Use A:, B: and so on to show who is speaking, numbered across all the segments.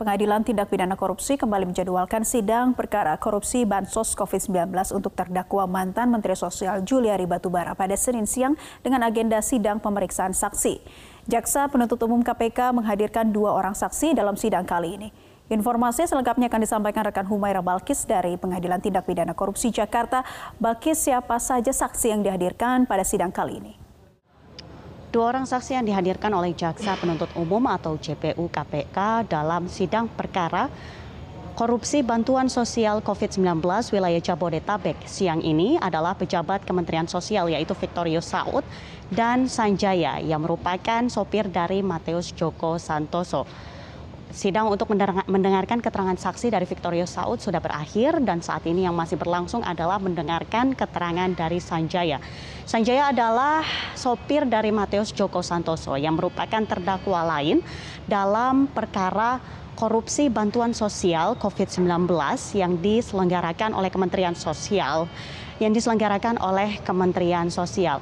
A: Pengadilan Tindak Pidana Korupsi kembali menjadwalkan sidang perkara korupsi Bansos COVID-19 untuk terdakwa mantan Menteri Sosial Juliari Batubara pada Senin siang dengan agenda sidang pemeriksaan saksi. Jaksa penuntut umum KPK menghadirkan dua orang saksi dalam sidang kali ini. Informasi selengkapnya akan disampaikan rekan Humaira Balkis dari Pengadilan Tindak Pidana Korupsi Jakarta. Balkis, siapa saja saksi yang dihadirkan pada sidang kali ini?
B: Dua orang saksi yang dihadirkan oleh Jaksa Penuntut Umum atau JPU KPK dalam sidang perkara korupsi bantuan sosial COVID-19 wilayah Jabodetabek siang ini adalah pejabat Kementerian Sosial yaitu Victorio Saud dan Sanjaya yang merupakan sopir dari Mateus Joko Santoso. Sidang untuk mendengarkan keterangan saksi dari Victorio Saud sudah berakhir dan saat ini yang masih berlangsung adalah mendengarkan keterangan dari Sanjaya. Sanjaya adalah sopir dari Mateus Joko Santoso yang merupakan terdakwa lain dalam perkara korupsi bantuan sosial COVID-19 yang diselenggarakan oleh Kementerian Sosial yang diselenggarakan oleh Kementerian Sosial.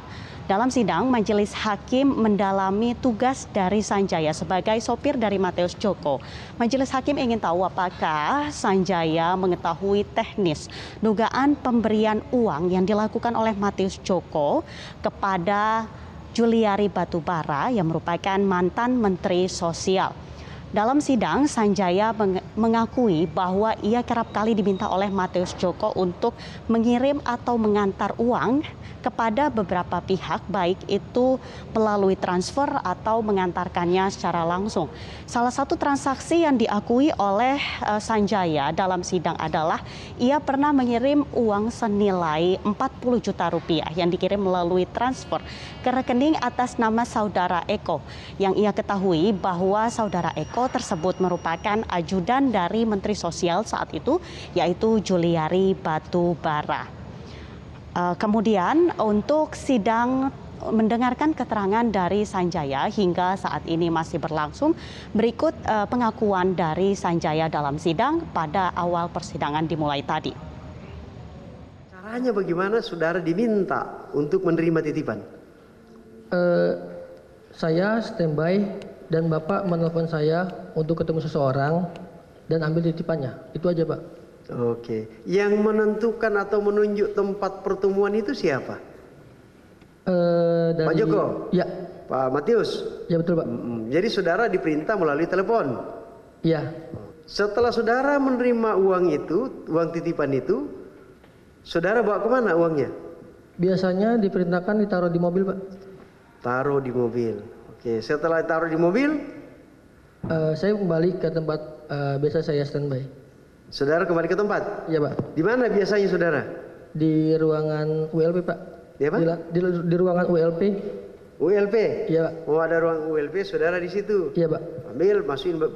B: Dalam sidang, majelis hakim mendalami tugas dari Sanjaya sebagai sopir dari Mateus Joko. Majelis hakim ingin tahu apakah Sanjaya mengetahui teknis dugaan pemberian uang yang dilakukan oleh Mateus Joko kepada Juliari Batubara yang merupakan mantan Menteri Sosial. Dalam sidang, Sanjaya mengakui bahwa ia kerap kali diminta oleh Mateus Joko untuk mengirim atau mengantar uang kepada beberapa pihak, baik itu melalui transfer atau mengantarkannya secara langsung. Salah satu transaksi yang diakui oleh uh, Sanjaya dalam sidang adalah ia pernah mengirim uang senilai 40 juta rupiah yang dikirim melalui transfer ke rekening atas nama saudara Eko yang ia ketahui bahwa saudara Eko Eko tersebut merupakan ajudan dari Menteri Sosial saat itu, yaitu Juliari Batubara. Uh, kemudian untuk sidang mendengarkan keterangan dari Sanjaya hingga saat ini masih berlangsung. Berikut uh, pengakuan dari Sanjaya dalam sidang pada awal persidangan dimulai tadi.
C: Caranya bagaimana saudara diminta untuk menerima titipan?
D: Uh, saya standby dan Bapak menelpon saya untuk ketemu seseorang dan ambil titipannya. Itu aja, Pak.
C: Oke. Yang menentukan atau menunjuk tempat pertemuan itu siapa?
D: Uh, dari,
C: Pak Joko?
D: Ya.
C: Pak Matius?
D: Ya betul, Pak.
C: Jadi saudara diperintah melalui telepon?
D: Iya.
C: Setelah saudara menerima uang itu, uang titipan itu, saudara bawa ke mana uangnya?
D: Biasanya diperintahkan ditaruh di mobil, Pak.
C: Taruh di mobil. Oke, setelah taruh di mobil,
D: uh, saya kembali ke tempat uh, biasa saya standby.
C: Saudara kembali ke tempat?
D: Iya, Pak.
C: Di mana biasanya saudara?
D: Di ruangan ULP, Pak.
C: Di apa?
D: Di, di, di ruangan ULP.
C: ULP?
D: Iya, Pak.
C: Oh, ada ruang ULP, saudara di situ?
D: Iya, Pak.
C: Ambil, masukin uh,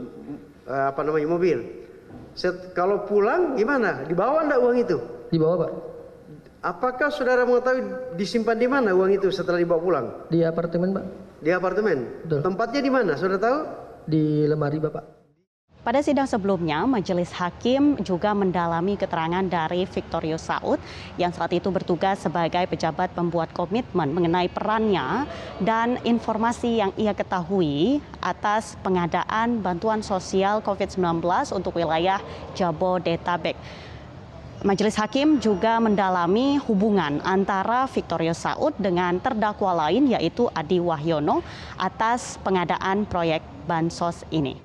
C: apa namanya mobil. Set, kalau pulang gimana? Dibawa enggak uang itu?
D: Dibawa, Pak.
C: Apakah saudara mengetahui disimpan di mana uang itu setelah dibawa pulang?
D: Di apartemen, Pak.
C: Di apartemen? Betul. Tempatnya di mana, saudara tahu?
D: Di lemari, Bapak.
B: Pada sidang sebelumnya, Majelis Hakim juga mendalami keterangan dari Victorio Saud yang saat itu bertugas sebagai pejabat pembuat komitmen mengenai perannya dan informasi yang ia ketahui atas pengadaan bantuan sosial COVID-19 untuk wilayah Jabodetabek. Majelis Hakim juga mendalami hubungan antara Victoria Saud dengan terdakwa lain yaitu Adi Wahyono atas pengadaan proyek bansos ini.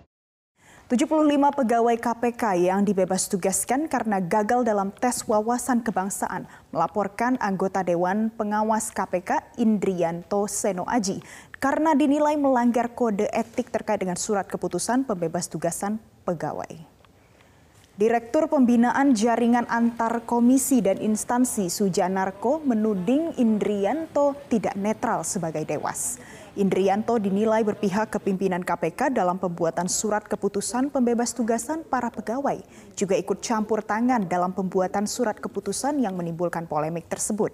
A: 75 pegawai KPK yang dibebas tugaskan karena gagal dalam tes wawasan kebangsaan melaporkan anggota Dewan Pengawas KPK Indrianto Seno Aji karena dinilai melanggar kode etik terkait dengan surat keputusan pembebas tugasan pegawai. Direktur Pembinaan Jaringan Antar Komisi dan Instansi Sujanarko menuding Indrianto tidak netral sebagai dewas. Indrianto dinilai berpihak ke pimpinan KPK dalam pembuatan surat keputusan pembebas tugasan para pegawai, juga ikut campur tangan dalam pembuatan surat keputusan yang menimbulkan polemik tersebut.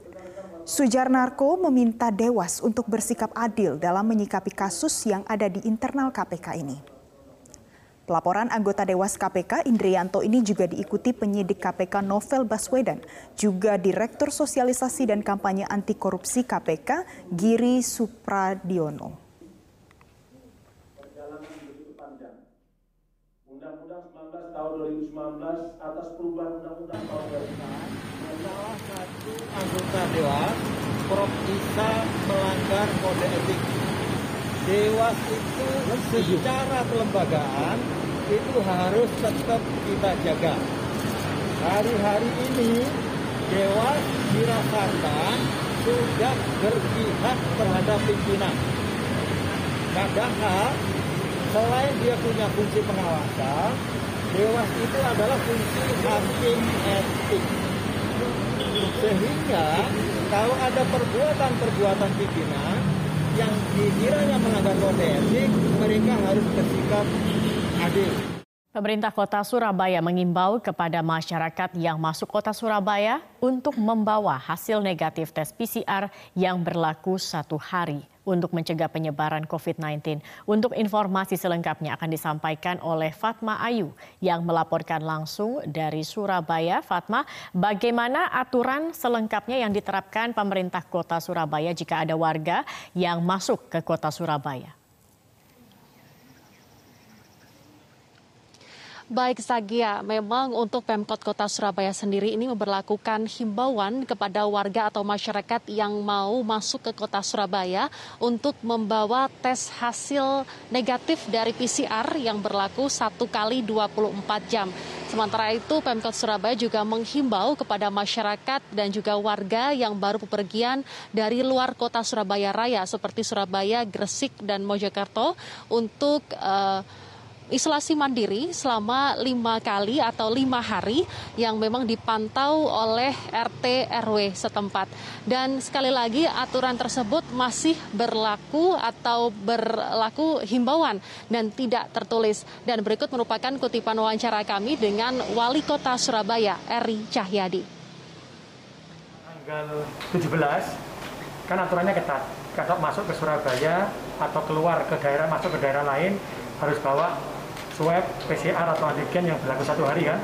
A: Sujarnarko meminta Dewas untuk bersikap adil dalam menyikapi kasus yang ada di internal KPK ini. Pelaporan anggota Dewas KPK Indrianto ini juga diikuti penyidik KPK Novel Baswedan, juga Direktur Sosialisasi dan Kampanye Anti Korupsi KPK Giri Supradiono.
E: tahun 2019 atas perubahan undang-undang tahun 2009.
F: Salah satu anggota Dewas, Prof. Isa melanggar kode etik. Dewas itu secara kelembagaan itu harus tetap kita jaga. Hari-hari ini Dewas dirasakan sudah berpihak terhadap pimpinan. Padahal selain dia punya fungsi pengawasan, Dewas itu adalah fungsi hakim etik. Sehingga kalau ada perbuatan-perbuatan pimpinan yang dikiranya melanggar kode etik, mereka harus bersikap adil.
G: Pemerintah Kota Surabaya mengimbau kepada masyarakat yang masuk Kota Surabaya untuk membawa hasil negatif tes PCR yang berlaku satu hari untuk mencegah penyebaran COVID-19. Untuk informasi selengkapnya akan disampaikan oleh Fatma Ayu yang melaporkan langsung dari Surabaya. Fatma, bagaimana aturan selengkapnya yang diterapkan pemerintah Kota Surabaya jika ada warga yang masuk ke Kota Surabaya?
H: Baik Sagia, memang untuk Pemkot Kota Surabaya sendiri ini memperlakukan himbauan kepada warga atau masyarakat yang mau masuk ke Kota Surabaya untuk membawa tes hasil negatif dari PCR yang berlaku satu kali 24 jam. Sementara itu Pemkot Surabaya juga menghimbau kepada masyarakat dan juga warga yang baru bepergian dari luar kota Surabaya Raya seperti Surabaya, Gresik, dan Mojokerto untuk uh, isolasi mandiri selama lima kali atau lima hari yang memang dipantau oleh RT RW setempat. Dan sekali lagi aturan tersebut masih berlaku atau berlaku himbauan dan tidak tertulis. Dan berikut merupakan kutipan wawancara kami dengan Wali Kota Surabaya, Eri Cahyadi.
I: Tanggal 17 kan aturannya ketat. Kalau masuk ke Surabaya atau keluar ke daerah masuk ke daerah lain harus bawa swab PCR atau antigen yang berlaku satu hari kan.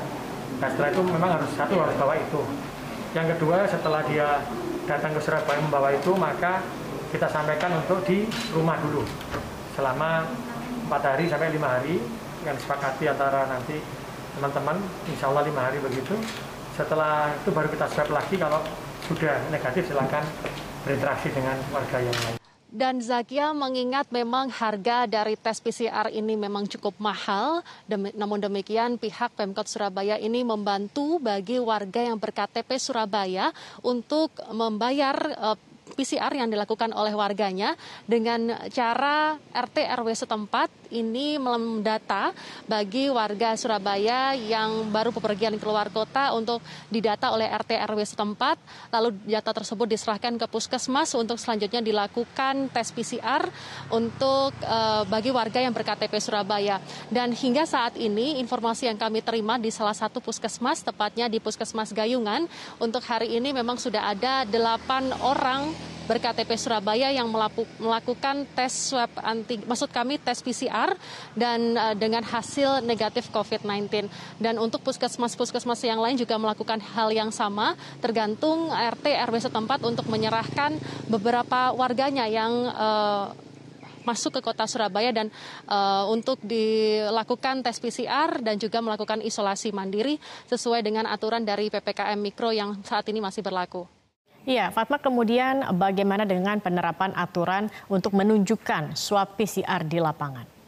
I: Nah setelah itu memang harus satu harus bawa itu. Yang kedua setelah dia datang ke Surabaya membawa itu maka kita sampaikan untuk di rumah dulu selama empat hari sampai lima hari yang disepakati antara nanti teman-teman insya Allah lima hari begitu setelah itu baru kita swab lagi kalau sudah negatif silahkan berinteraksi dengan warga yang lain
H: dan Zakia mengingat memang harga dari tes PCR ini memang cukup mahal, namun demikian pihak Pemkot Surabaya ini membantu bagi warga yang berKTP Surabaya untuk membayar uh, PCR yang dilakukan oleh warganya dengan cara RT RW setempat ini mendata bagi warga Surabaya yang baru bepergian keluar kota untuk didata oleh RT RW setempat. Lalu data tersebut diserahkan ke puskesmas. Untuk selanjutnya dilakukan tes PCR untuk uh, bagi warga yang berKTP Surabaya. Dan hingga saat ini informasi yang kami terima di salah satu puskesmas tepatnya di Puskesmas Gayungan untuk hari ini memang sudah ada delapan orang berKTP Surabaya yang melakukan tes swab anti maksud kami tes PCR dan uh, dengan hasil negatif COVID-19 dan untuk puskesmas-puskesmas yang lain juga melakukan hal yang sama tergantung RT RW setempat untuk menyerahkan beberapa warganya yang uh, masuk ke kota Surabaya dan uh, untuk dilakukan tes PCR dan juga melakukan isolasi mandiri sesuai dengan aturan dari PPKM Mikro yang saat ini masih berlaku.
G: Iya, Fatma kemudian bagaimana dengan penerapan aturan untuk menunjukkan swab PCR di lapangan?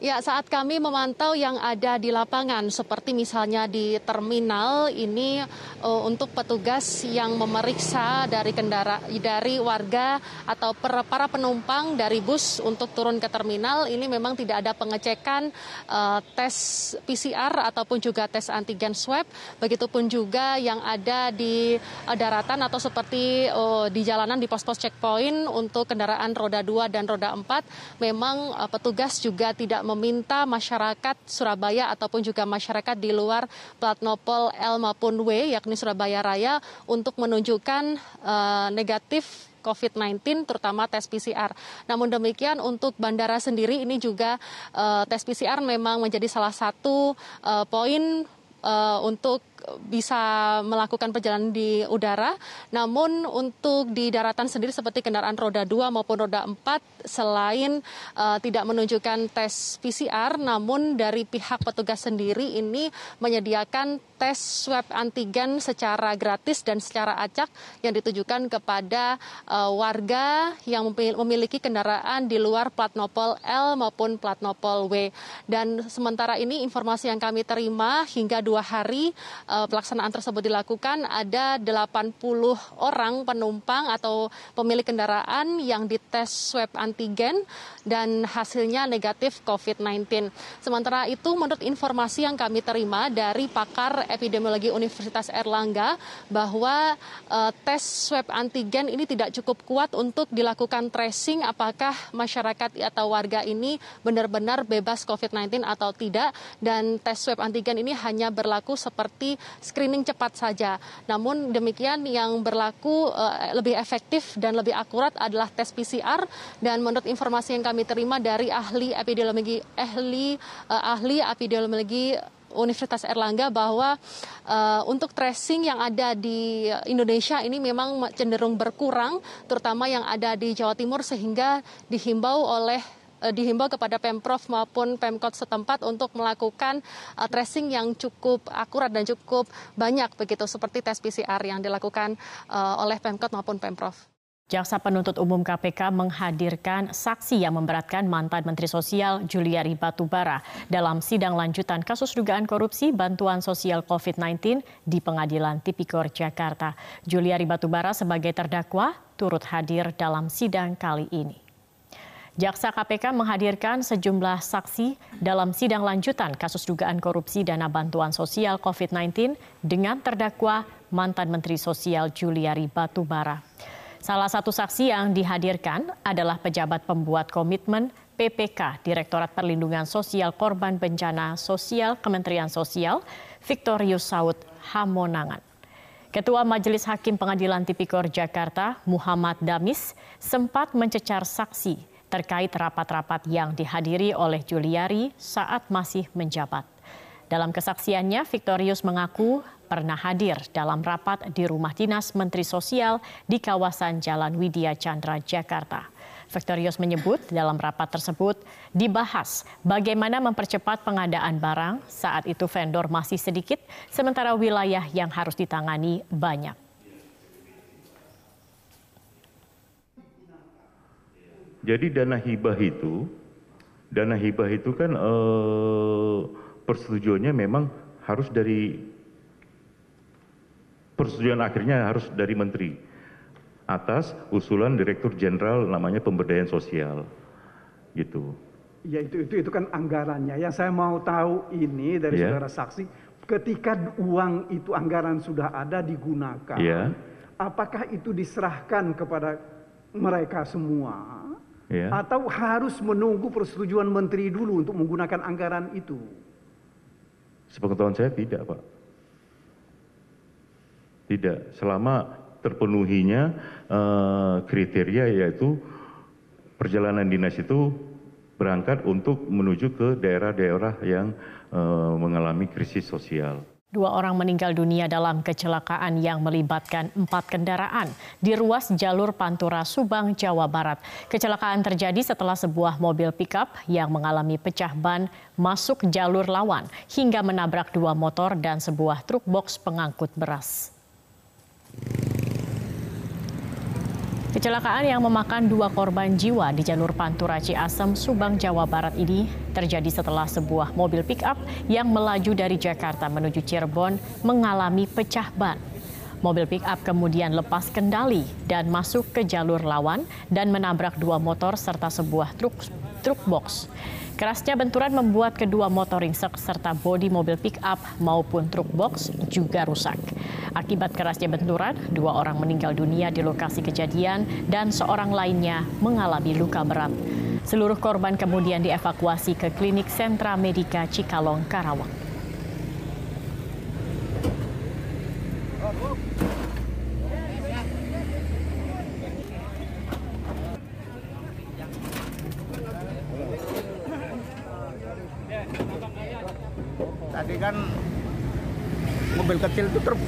H: Ya, saat kami memantau yang ada di lapangan, seperti misalnya di terminal ini uh, untuk petugas yang memeriksa dari kendara dari warga atau per, para penumpang dari bus untuk turun ke terminal, ini memang tidak ada pengecekan uh, tes PCR ataupun juga tes antigen swab. Begitupun juga yang ada di uh, daratan atau seperti uh, di jalanan di pos-pos checkpoint untuk kendaraan roda 2 dan roda 4, memang uh, petugas juga tidak meminta masyarakat Surabaya ataupun juga masyarakat di luar plat nopol L maupun W yakni Surabaya Raya untuk menunjukkan uh, negatif COVID-19 terutama tes PCR. Namun demikian untuk bandara sendiri ini juga uh, tes PCR memang menjadi salah satu uh, poin uh, untuk bisa melakukan perjalanan di udara. Namun untuk di daratan sendiri seperti kendaraan roda 2 maupun roda 4 selain uh, tidak menunjukkan tes PCR namun dari pihak petugas sendiri ini menyediakan tes swab antigen secara gratis dan secara acak yang ditujukan kepada uh, warga yang memiliki kendaraan di luar plat nopol L maupun plat nopol W. Dan sementara ini informasi yang kami terima hingga dua hari pelaksanaan tersebut dilakukan ada 80 orang penumpang atau pemilik kendaraan yang dites swab antigen dan hasilnya negatif COVID-19. Sementara itu menurut informasi yang kami terima dari pakar epidemiologi Universitas Erlangga bahwa uh, tes swab antigen ini tidak cukup kuat untuk dilakukan tracing apakah masyarakat atau warga ini benar-benar bebas COVID-19 atau tidak dan tes swab antigen ini hanya berlaku seperti screening cepat saja. Namun demikian yang berlaku uh, lebih efektif dan lebih akurat adalah tes PCR dan menurut informasi yang kami terima dari ahli epidemiologi ahli uh, ahli epidemiologi Universitas Erlangga bahwa uh, untuk tracing yang ada di Indonesia ini memang cenderung berkurang, terutama yang ada di Jawa Timur sehingga dihimbau oleh dihimbau kepada Pemprov maupun Pemkot setempat untuk melakukan uh, tracing yang cukup akurat dan cukup banyak begitu seperti tes PCR yang dilakukan uh, oleh Pemkot maupun Pemprov.
G: Jaksa penuntut umum KPK menghadirkan saksi yang memberatkan mantan Menteri Sosial Juliari Batubara dalam sidang lanjutan kasus dugaan korupsi bantuan sosial COVID-19 di Pengadilan Tipikor Jakarta. Juliari Batubara sebagai terdakwa turut hadir dalam sidang kali ini. Jaksa KPK menghadirkan sejumlah saksi dalam sidang lanjutan kasus dugaan korupsi dana bantuan sosial COVID-19 dengan terdakwa mantan Menteri Sosial Juliari Batubara. Salah satu saksi yang dihadirkan adalah pejabat pembuat komitmen PPK Direktorat Perlindungan Sosial Korban Bencana Sosial Kementerian Sosial, Victorius Saud Hamonangan. Ketua Majelis Hakim Pengadilan Tipikor Jakarta, Muhammad Damis, sempat mencecar saksi terkait rapat-rapat yang dihadiri oleh Juliari saat masih menjabat. Dalam kesaksiannya, Victorius mengaku pernah hadir dalam rapat di rumah dinas Menteri Sosial di kawasan Jalan Widya Chandra, Jakarta. Victorius menyebut dalam rapat tersebut dibahas bagaimana mempercepat pengadaan barang saat itu vendor masih sedikit, sementara wilayah yang harus ditangani banyak.
J: Jadi dana hibah itu, dana hibah itu kan eh, persetujuannya memang harus dari persetujuan akhirnya harus dari menteri atas usulan direktur jenderal namanya pemberdayaan sosial gitu
K: ya itu itu itu kan anggarannya yang saya mau tahu ini dari yeah. saudara saksi ketika uang itu anggaran sudah ada digunakan yeah. apakah itu diserahkan kepada mereka semua yeah. atau harus menunggu persetujuan menteri dulu untuk menggunakan anggaran itu
J: sepengetahuan saya tidak pak tidak, selama terpenuhinya uh, kriteria yaitu perjalanan dinas itu berangkat untuk menuju ke daerah-daerah yang uh, mengalami krisis sosial.
G: Dua orang meninggal dunia dalam kecelakaan yang melibatkan empat kendaraan di ruas jalur Pantura Subang, Jawa Barat. Kecelakaan terjadi setelah sebuah mobil pickup yang mengalami pecah ban masuk jalur lawan hingga menabrak dua motor dan sebuah truk box pengangkut beras. Kecelakaan yang memakan dua korban jiwa di jalur Pantura Ciasem, Subang, Jawa Barat ini terjadi setelah sebuah mobil pick-up yang melaju dari Jakarta menuju Cirebon mengalami pecah ban. Mobil pick-up kemudian lepas kendali dan masuk ke jalur lawan dan menabrak dua motor serta sebuah truk truk box. Kerasnya benturan membuat kedua motor ringsek serta bodi mobil pick-up maupun truk box juga rusak. Akibat kerasnya benturan, dua orang meninggal dunia di lokasi kejadian dan seorang lainnya mengalami luka berat. Seluruh korban kemudian dievakuasi ke klinik Sentra Medika Cikalong, Karawang.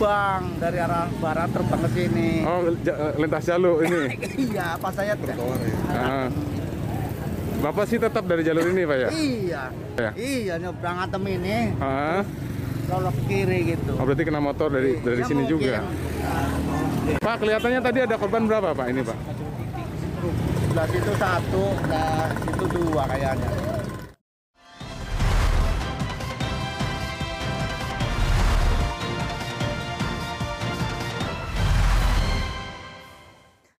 L: Terbang dari arah barat terbang ke sini.
M: Oh, lintas jalur ini.
L: iya, pas saya
M: Ah. Bapak sih tetap dari jalur ini, Pak ya?
L: Iya.
M: Ya.
L: Iya, nyebrang atem ini.
M: Ah.
L: Kalau ke kiri gitu.
M: Oh, berarti kena motor dari dari
L: Ya,
M: sini
L: mungkin.
M: juga. Pak, kelihatannya tadi ada korban berapa, Pak? Ini, Pak?
L: Sebelah situ satu, sebelah situ dua kayaknya.